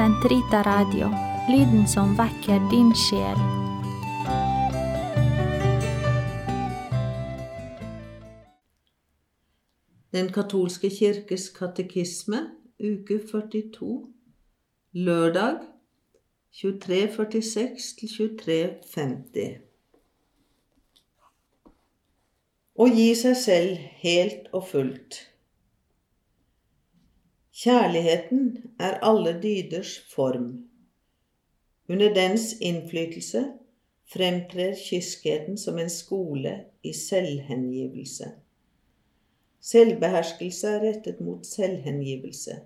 Sentrita Radio, lyden som vekker din sjel. Den katolske kirkes katekisme, uke 42, lørdag 2346 til 2350. Å gi seg selv helt og fullt. Kjærligheten er alle dyders form. Under dens innflytelse fremtrer kyskheten som en skole i selvhengivelse. Selvbeherskelse er rettet mot selvhengivelse.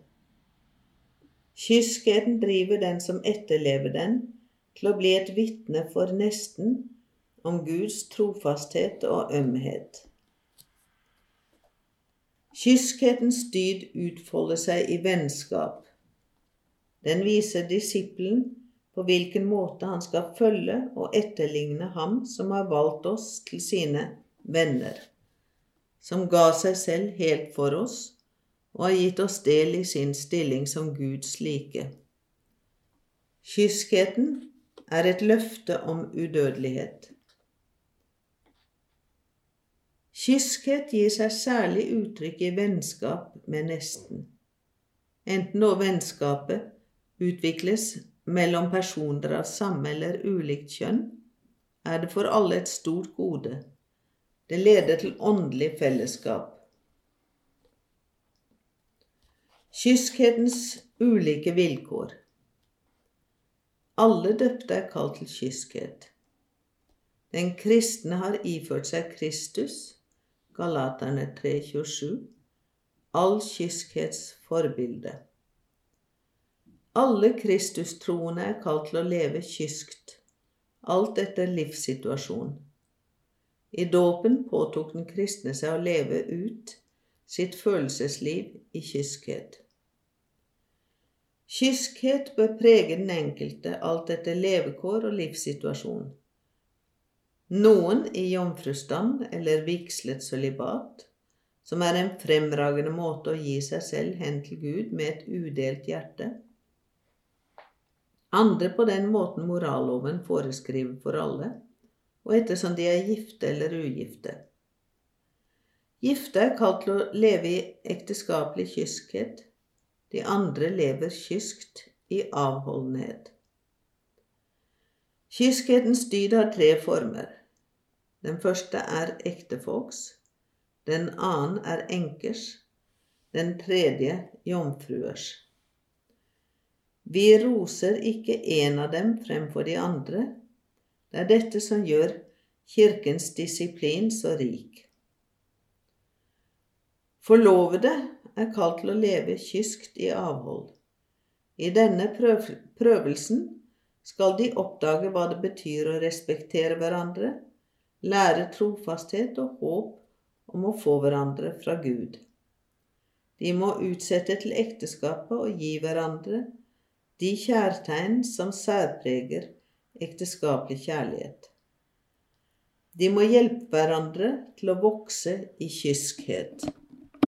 Kyskheten driver den som etterlever den, til å bli et vitne for nesten om Guds trofasthet og ømhet. Kyskhetens dyd utfolder seg i vennskap. Den viser disippelen på hvilken måte han skal følge og etterligne ham som har valgt oss til sine venner, som ga seg selv helt for oss og har gitt oss del i sin stilling som Guds like. Kyskheten er et løfte om udødelighet. Kyskhet gir seg særlig uttrykk i vennskap med nesten. Enten nå vennskapet utvikles mellom personer av samme eller ulikt kjønn, er det for alle et stort gode. Det leder til åndelig fellesskap. Kyskhetens ulike vilkår. Alle døpte er kalt til kyskhet. Den kristne har iført seg Kristus, Galaterne 3,27, all kyskhets forbilde. Alle kristustroende er kalt til å leve kyskt, alt etter livssituasjon. I dåpen påtok den kristne seg å leve ut sitt følelsesliv i kyskhet. Kyskhet bør prege den enkelte alt etter levekår og livssituasjon. Noen i jomfrustand eller vigslet sølibat, som er en fremragende måte å gi seg selv hen til Gud med et udelt hjerte. Andre på den måten moralloven foreskriver for alle, og ettersom de er gifte eller ugifte. Gifte er kalt til å leve i ekteskapelig kyskhet, de andre lever kyskt i avholdenhet. Kyskhetens dyd har tre former. Den første er ektefolks, den annen er enkers, den tredje jomfruers. Vi roser ikke en av dem fremfor de andre. Det er dette som gjør Kirkens disiplin så rik. Forlovede er kalt til å leve kyskt i avhold. I denne prøvelsen skal de oppdage hva det betyr å respektere hverandre lære trofasthet og håp om å få hverandre fra Gud. De må utsette til ekteskapet og gi hverandre de kjærtegn som særpreger ekteskapelig kjærlighet. De må hjelpe hverandre til å vokse i kyskhet.